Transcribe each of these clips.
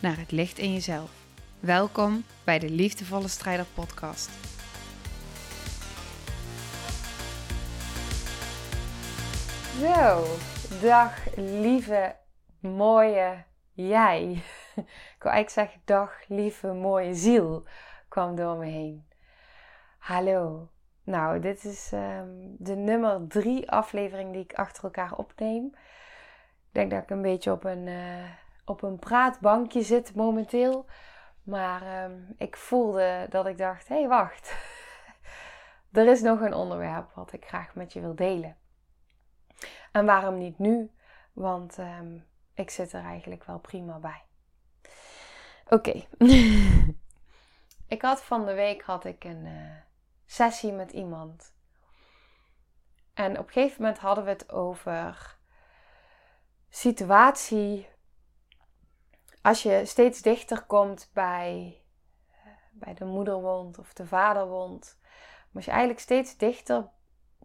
naar het licht in jezelf. Welkom bij de Liefdevolle Strijder Podcast. Zo, dag lieve mooie jij. Ik wil eigenlijk zeggen dag lieve mooie ziel kwam door me heen. Hallo. Nou, dit is ehm, de nummer drie aflevering die ik achter elkaar opneem. Ik denk dat ik een beetje op een, uh, op een praatbankje zit momenteel. Maar ehm, ik voelde dat ik dacht, hé hey, wacht. er is nog een onderwerp wat ik graag met je wil delen. En waarom niet nu? Want ehm, ik zit er eigenlijk wel prima bij. Oké. ik had van de week had ik een uh, sessie met iemand. En op een gegeven moment hadden we het over situatie. Als je steeds dichter komt bij, bij de moederwond of de vaderwond. Als je eigenlijk steeds dichter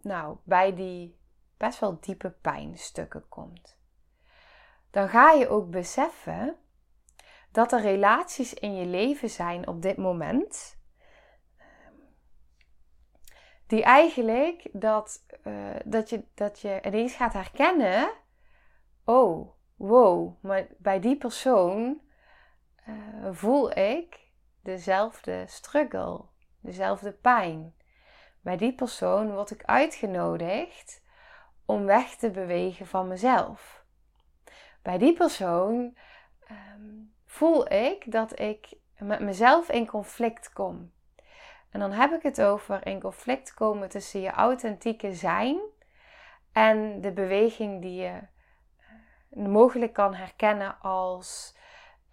nou, bij die best wel diepe pijnstukken komt. Dan ga je ook beseffen dat er relaties in je leven zijn op dit moment. Die eigenlijk dat, uh, dat, je, dat je ineens gaat herkennen. Oh, wow, maar bij die persoon uh, voel ik dezelfde struggle, dezelfde pijn. Bij die persoon word ik uitgenodigd om weg te bewegen van mezelf. Bij die persoon um, voel ik dat ik met mezelf in conflict kom. En dan heb ik het over in conflict komen tussen je authentieke zijn en de beweging die je mogelijk kan herkennen als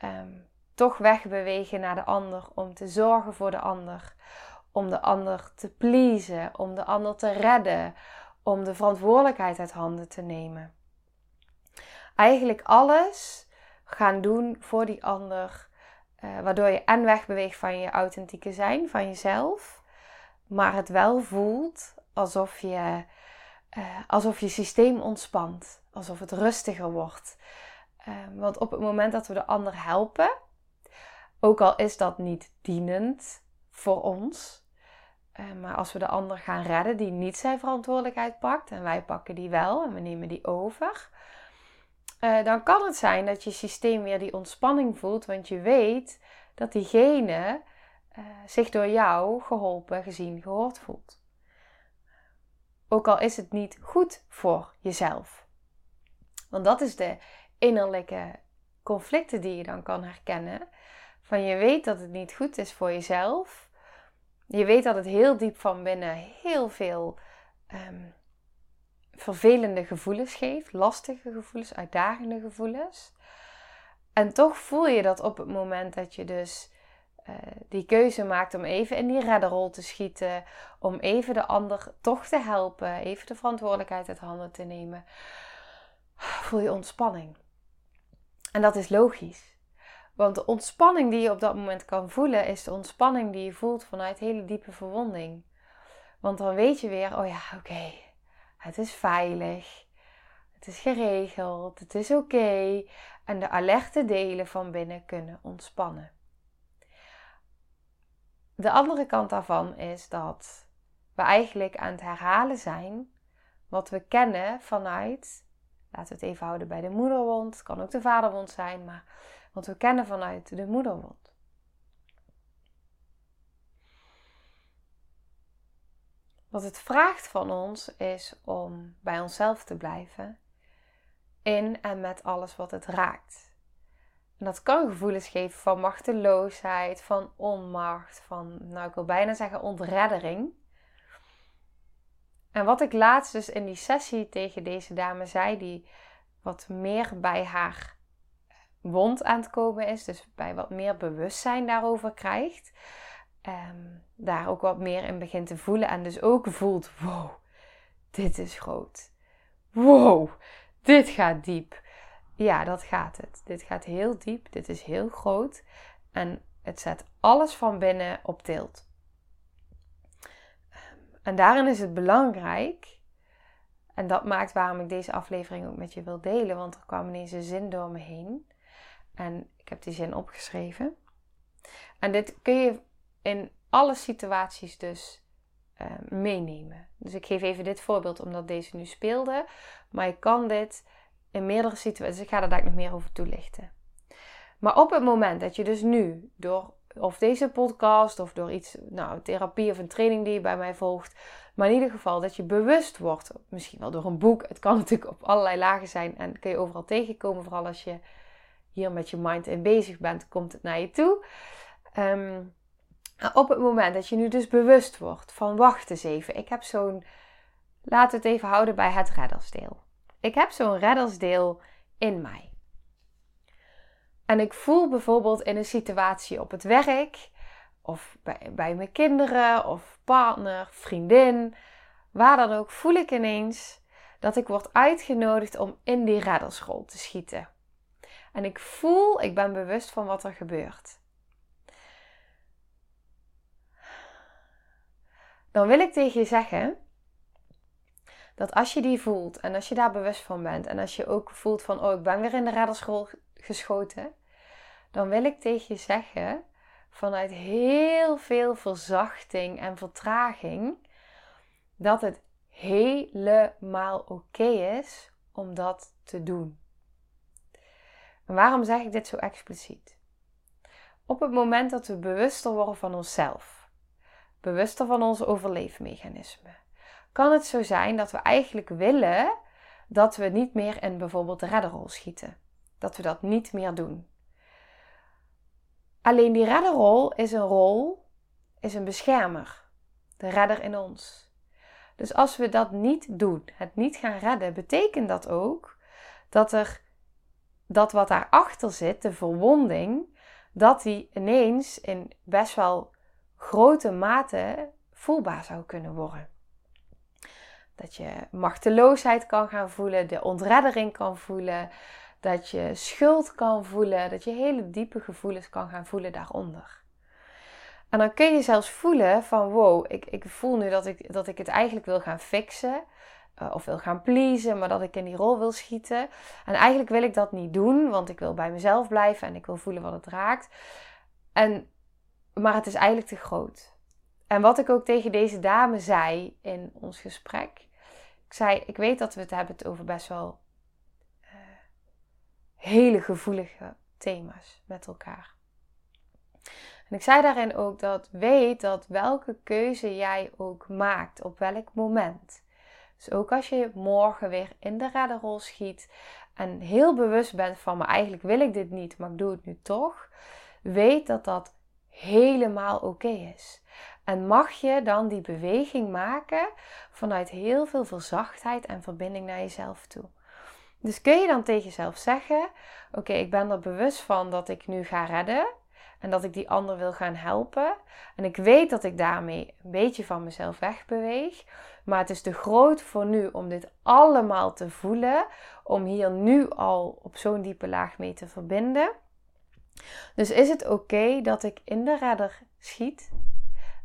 um, toch wegbewegen naar de ander om te zorgen voor de ander, om de ander te pleasen, om de ander te redden, om de verantwoordelijkheid uit handen te nemen. Eigenlijk alles gaan doen voor die ander, uh, waardoor je en wegbeweegt van je authentieke zijn, van jezelf, maar het wel voelt alsof je, uh, alsof je systeem ontspant, alsof het rustiger wordt. Uh, want op het moment dat we de ander helpen, ook al is dat niet dienend voor ons, uh, maar als we de ander gaan redden die niet zijn verantwoordelijkheid pakt en wij pakken die wel en we nemen die over, dan kan het zijn dat je systeem weer die ontspanning voelt, want je weet dat diegene zich door jou geholpen, gezien, gehoord voelt. Ook al is het niet goed voor jezelf. Want dat is de innerlijke conflicten die je dan kan herkennen. Van je weet dat het niet goed is voor jezelf. Je weet dat het heel diep van binnen heel veel um, vervelende gevoelens geeft, lastige gevoelens, uitdagende gevoelens. En toch voel je dat op het moment dat je dus uh, die keuze maakt om even in die redderrol te schieten, om even de ander toch te helpen, even de verantwoordelijkheid uit handen te nemen, voel je ontspanning. En dat is logisch. Want de ontspanning die je op dat moment kan voelen, is de ontspanning die je voelt vanuit hele diepe verwonding. Want dan weet je weer, oh ja, oké, het is veilig, het is geregeld, het is oké. En de alerte delen van binnen kunnen ontspannen. De andere kant daarvan is dat we eigenlijk aan het herhalen zijn wat we kennen vanuit, laten we het even houden bij de moederwond, het kan ook de vaderwond zijn, maar wat we kennen vanuit de moederwond. Wat het vraagt van ons is om bij onszelf te blijven in en met alles wat het raakt. En dat kan gevoelens geven van machteloosheid, van onmacht, van, nou ik wil bijna zeggen ontreddering. En wat ik laatst dus in die sessie tegen deze dame zei, die wat meer bij haar wond aan het komen is. Dus bij wat meer bewustzijn daarover krijgt. Um, daar ook wat meer in begint te voelen. En dus ook voelt, wow, dit is groot. Wow, dit gaat diep. Ja, dat gaat het. Dit gaat heel diep. Dit is heel groot. En het zet alles van binnen op tilt. En daarin is het belangrijk. En dat maakt waarom ik deze aflevering ook met je wil delen. Want er kwam ineens een zin door me heen. En ik heb die zin opgeschreven. En dit kun je in alle situaties dus uh, meenemen. Dus ik geef even dit voorbeeld omdat deze nu speelde. Maar je kan dit in meerdere situaties. Ik ga daar dadelijk nog meer over toelichten. Maar op het moment dat je dus nu door of deze podcast of door iets, nou, therapie of een training die je bij mij volgt. Maar in ieder geval dat je bewust wordt, misschien wel door een boek. Het kan natuurlijk op allerlei lagen zijn en kun je overal tegenkomen. Vooral als je hier met je mind in bezig bent, komt het naar je toe. Ehm, op het moment dat je nu dus bewust wordt van wacht eens even, ik heb zo'n, laten we het even houden bij het reddersdeel. Ik heb zo'n reddersdeel in mij. En ik voel bijvoorbeeld in een situatie op het werk, of bij, mijn kinderen, of partner, vriendin, waar dan ook, voel ik ineens dat ik word uitgenodigd om in die reddersrol te schieten. En ik voel, ik ben bewust van wat er gebeurt. Dan wil ik tegen je zeggen dat als je die voelt en als je daar bewust van bent en als je ook voelt van, oh, ik ben weer in de reddersrol geschoten, dan wil ik tegen je zeggen, vanuit heel veel verzachting en vertraging, dat het helemaal oké is om dat te doen. En waarom zeg ik dit zo expliciet? Op het moment dat we bewuster worden van onszelf, bewuster van onze overleefmechanismen, kan het zo zijn dat we eigenlijk willen dat we niet meer in bijvoorbeeld de redderrol schieten. Dat we dat niet meer doen. Alleen die redderrol is een rol, is een beschermer. De redder in ons. Dus als we dat niet doen, het niet gaan redden, betekent dat ook dat er dat wat daarachter zit, de verwonding, dat die ineens in best wel grote mate voelbaar zou kunnen worden. Dat je machteloosheid kan gaan voelen, de ontreddering kan voelen, dat je schuld kan voelen, dat je hele diepe gevoelens kan gaan voelen daaronder. En dan kun je zelfs voelen van wow, ik, ik voel nu dat ik, dat ik het eigenlijk wil gaan fixen. Uh, of wil gaan pleasen, maar dat ik in die rol wil schieten. En eigenlijk wil ik dat niet doen, want ik wil bij mezelf blijven en ik wil voelen wat het raakt. En, maar het is eigenlijk te groot. En wat ik ook tegen deze dame zei in ons gesprek. Ik zei, ik weet dat we het hebben over best wel hele gevoelige thema's met elkaar. En ik zei daarin ook dat weet dat welke keuze jij ook maakt, op welk moment. Dus ook als je morgen weer in de redderrol schiet en heel bewust bent van, maar eigenlijk wil ik dit niet, maar ik doe het nu toch. Weet dat dat helemaal oké is. En mag je dan die beweging maken vanuit heel veel verzachtheid en verbinding naar jezelf toe. Dus kun je dan tegen jezelf zeggen: Oké, ik ben er bewust van dat ik nu ga redden en dat ik die ander wil gaan helpen. En ik weet dat ik daarmee een beetje van mezelf wegbeweeg. Maar het is te groot voor nu om dit allemaal te voelen, om hier nu al op zo'n diepe laag mee te verbinden. Dus is het oké dat ik in de redder schiet,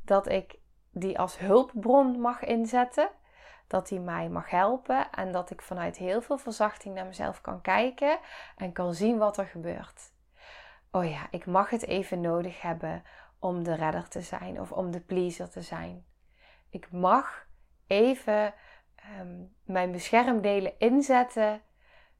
dat ik die als hulpbron mag inzetten, dat hij mij mag helpen en dat ik vanuit heel veel verzachting naar mezelf kan kijken en kan zien wat er gebeurt. Oh ja, ik mag het even nodig hebben om de redder te zijn of om de pleaser te zijn. Ik mag even ehm, mijn beschermdelen inzetten.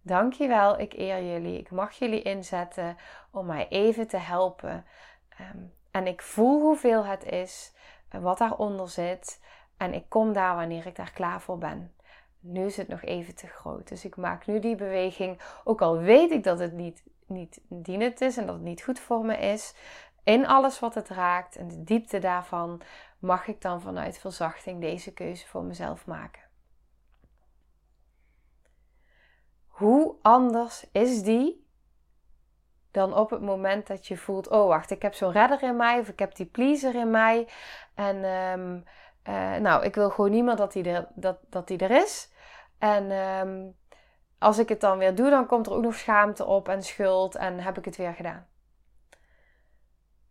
Dankjewel, ik eer jullie. Ik mag jullie inzetten om mij even te helpen. Ehm, en ik voel hoeveel het is, wat daaronder zit. En ik kom daar wanneer ik daar klaar voor ben. Nu is het nog even te groot. Dus ik maak nu die beweging. Ook al weet ik dat het niet, niet dienend is en dat het niet goed voor me is. In alles wat het raakt en de diepte daarvan mag ik dan vanuit verzachting deze keuze voor mezelf maken. Hoe anders is die dan op het moment dat je voelt: oh wacht, ik heb zo'n redder in mij of ik heb die pleaser in mij. En ehm, eh, nou, ik wil gewoon niet meer dat die er, dat, dat die er is. En ehm, als ik het dan weer doe, dan komt er ook nog schaamte op en schuld en heb ik het weer gedaan.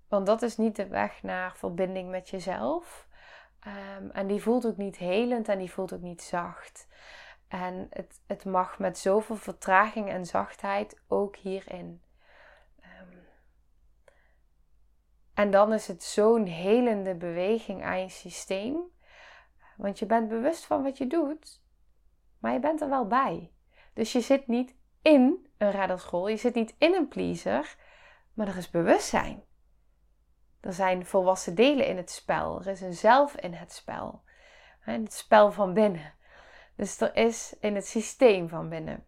Want dat is niet de weg naar verbinding met jezelf. Ehm, en die voelt ook niet helend en die voelt ook niet zacht. En het, het mag met zoveel vertraging en zachtheid ook hierin. En dan is het zo'n helende beweging aan je systeem. Want je bent bewust van wat je doet, maar je bent er wel bij. Dus je zit niet in een redderschool, je zit niet in een pleaser, maar er is bewustzijn. Er zijn volwassen delen in het spel. Er is een zelf in het spel. In het spel van binnen. Dus er is in het systeem van binnen.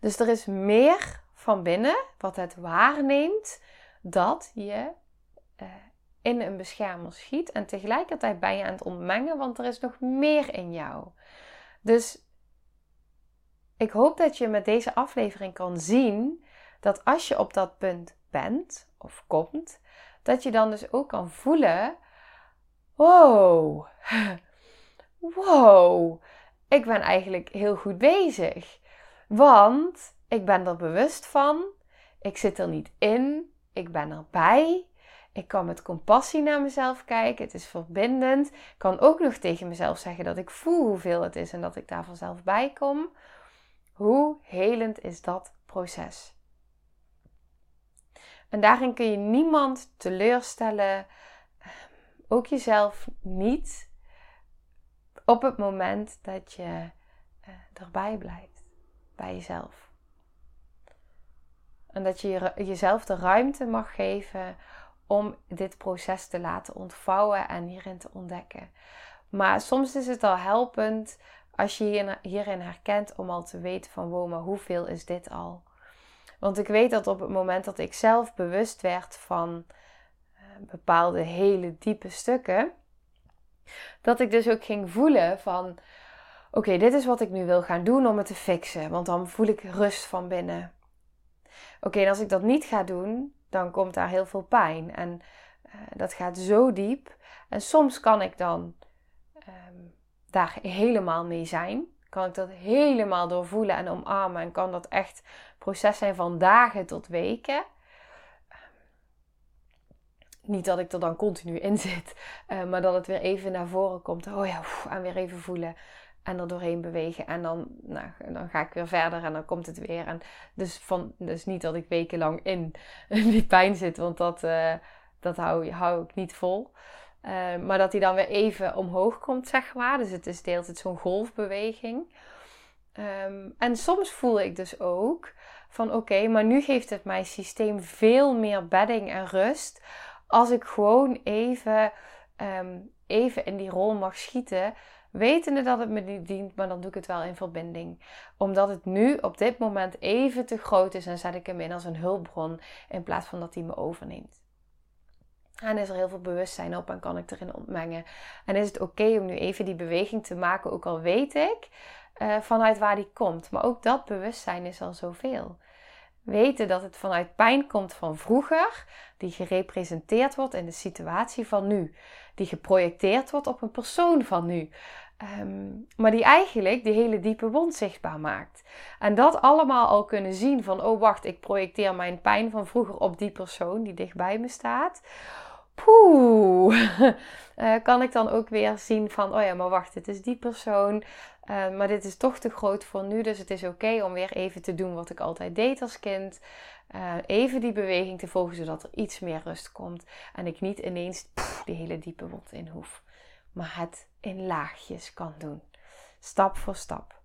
Dus er is meer van binnen wat het waarneemt dat je uh, in een beschermer schiet. En tegelijkertijd ben je aan het ontmengen, want er is nog meer in jou. Dus ik hoop dat je met deze aflevering kan zien dat als je op dat punt bent of komt, dat je dan dus ook kan voelen: wow, wow, ik ben eigenlijk heel goed bezig. Want ik ben er bewust van, ik zit er niet in, ik ben erbij. Ik kan met compassie naar mezelf kijken. Het is verbindend. Ik kan ook nog tegen mezelf zeggen dat ik voel hoeveel het is en dat ik daar vanzelf bij kom. Hoe helend is dat proces? En daarin kun je niemand teleurstellen, ook jezelf niet, op het moment dat je uh, erbij blijft, bij jezelf. En dat je jezelf de ruimte mag geven om dit proces te laten ontvouwen en hierin te ontdekken. Maar soms is het al helpend als je hierin herkent om al te weten van wow, maar hoeveel is dit al? Want ik weet dat op het moment dat ik zelf bewust werd van uh, bepaalde hele diepe stukken, dat ik dus ook ging voelen van oké, dit is wat ik nu wil gaan doen om het te fixen, want dan voel ik rust van binnen. Oké, en als ik dat niet ga doen, dan komt daar heel veel pijn en uh, dat gaat zo diep. En soms kan ik dan um, daar helemaal mee zijn. Kan ik dat helemaal doorvoelen en omarmen. En kan dat echt proces zijn van dagen tot weken. Niet dat ik er dan continu in zit, eh, maar dat het weer even naar voren komt. Oh ja, en weer even voelen en er doorheen bewegen. En dan, nou, dan ga ik weer verder en dan komt het weer. En dus, van, dus niet dat ik wekenlang in die pijn zit, want dat, uh, dat hou, hou ik niet vol. Uh, maar dat hij dan weer even omhoog komt, zeg maar. Dus het is deelt het zo'n golfbeweging. Um, en soms voel ik dus ook van oké, maar nu geeft het mijn systeem veel meer bedding en rust. Als ik gewoon even, um, even in die rol mag schieten. Wetende dat het me niet dient, maar dan doe ik het wel in verbinding. Omdat het nu op dit moment even te groot is en zet ik hem in als een hulpbron in plaats van dat hij me overneemt. En is er heel veel bewustzijn op en kan ik erin ontmengen. En is het oké om nu even die beweging te maken, ook al weet ik uh, vanuit waar die komt. Maar ook dat bewustzijn is al zoveel. Weten dat het vanuit pijn komt van vroeger, die gerepresenteerd wordt in de situatie van nu, die geprojecteerd wordt op een persoon van nu. Um, maar die eigenlijk die hele diepe wond zichtbaar maakt. En dat allemaal al kunnen zien van, oh wacht, ik projecteer mijn pijn van vroeger op die persoon die dichtbij me staat. Poeh, uh, kan ik dan ook weer zien van, oh ja, maar wacht, het is die persoon, uh, maar dit is toch te groot voor nu, dus het is oké om weer even te doen wat ik altijd deed als kind. Uh, even die beweging te volgen, zodat er iets meer rust komt. En ik niet ineens pff, die hele diepe wond in hoef, maar het in laagjes kan doen, stap voor stap.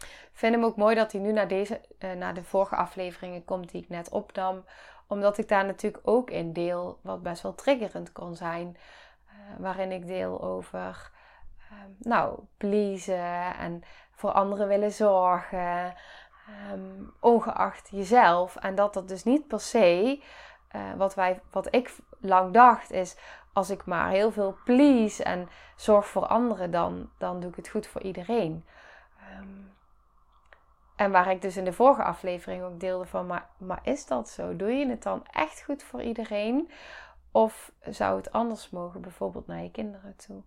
Ik vind hem ook mooi dat hij nu naar, deze, naar de vorige afleveringen komt die ik net opnam omdat ik daar natuurlijk ook in deel wat best wel triggerend kan zijn. Uh, waarin ik deel over, uh, nou, pleasen en voor anderen willen zorgen. Um, ongeacht jezelf. En dat dat dus niet per se, uh, wat, wij, wat ik lang dacht, is als ik maar heel veel please en zorg voor anderen, dan, dan doe ik het goed voor iedereen. Um, En waar ik dus in de vorige aflevering ook deelde van, maar, maar is dat zo? Doe je het dan echt goed voor iedereen? Of zou het anders mogen, bijvoorbeeld naar je kinderen toe?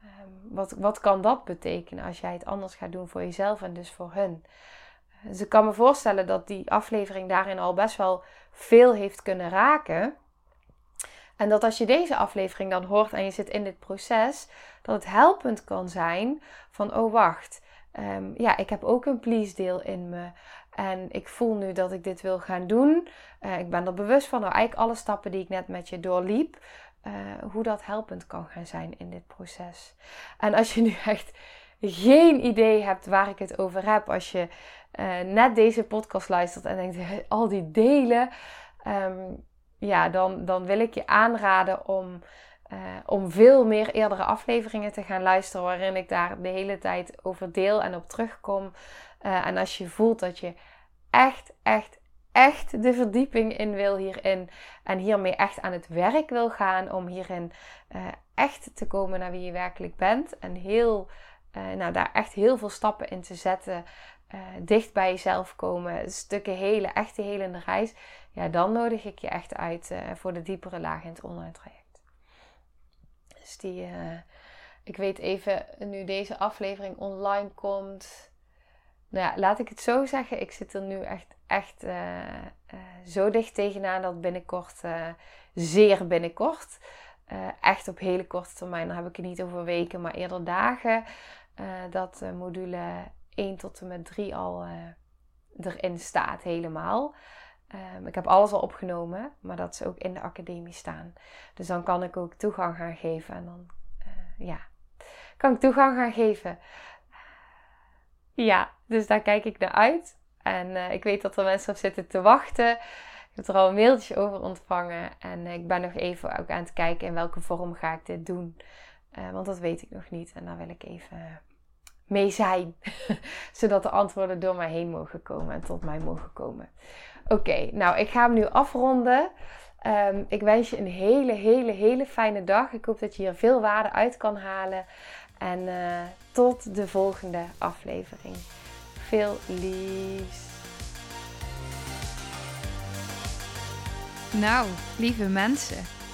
Ehm, wat, wat kan dat betekenen als jij het anders gaat doen voor jezelf en dus voor hun? Dus ik kan me voorstellen dat die aflevering daarin al best wel veel heeft kunnen raken. En dat als je deze aflevering dan hoort en je zit in dit proces, dat het helpend kan zijn van, oh wacht, Ehm, ja, ik heb ook een please deel in me. En ik voel nu dat ik dit wil gaan doen. Uh, ik ben er bewust van, nou eigenlijk alle stappen die ik net met je doorliep, uh, hoe dat helpend kan gaan zijn in dit proces. En als je nu echt geen idee hebt waar ik het over heb, als je uh, net deze podcast luistert en denkt, al die delen, um, ja, dan, dan wil ik je aanraden om uh, om veel meer eerdere afleveringen te gaan luisteren, waarin ik daar de hele tijd over deel en op terugkom. Uh, en als je voelt dat je echt, echt, echt de verdieping in wil hierin en hiermee echt aan het werk wil gaan om hierin uh, echt te komen naar wie je werkelijk bent en heel, nou, daar echt heel veel stappen in te zetten. dicht bij jezelf komen, stukken hele, echte helende reis. Ja, dan nodig ik je echt uit voor de diepere laag in het online traject. Dus die, ik weet even, nu deze aflevering online komt. Nou ja, laat ik het zo zeggen. Ik zit er nu echt, echt zo dicht tegenaan dat binnenkort, zeer binnenkort, echt op hele korte termijn, dan heb ik het niet over weken, maar eerder dagen, dat module 1 tot en met 3 al erin staat helemaal. Um, ik heb alles al opgenomen, maar dat ze ook in de academie staan. Dus dan kan ik ook toegang gaan geven. En dan, uh, ja, kan ik toegang gaan geven. Ja, dus daar kijk ik naar uit. En ik weet dat er mensen op zitten te wachten. Ik heb er al een mailtje over ontvangen. En ik ben nog even ook aan het kijken in welke vorm ga ik dit doen. Uh, want dat weet ik nog niet. En daar wil ik even mee zijn. Zodat de antwoorden door mij heen mogen komen en tot mij mogen komen. Oké, nou ik ga hem nu afronden. Um, ik wens je een hele, hele, hele fijne dag. Ik hoop dat je hier veel waarde uit kan halen. En uh, tot de volgende aflevering. Veel liefs. Nou, lieve mensen,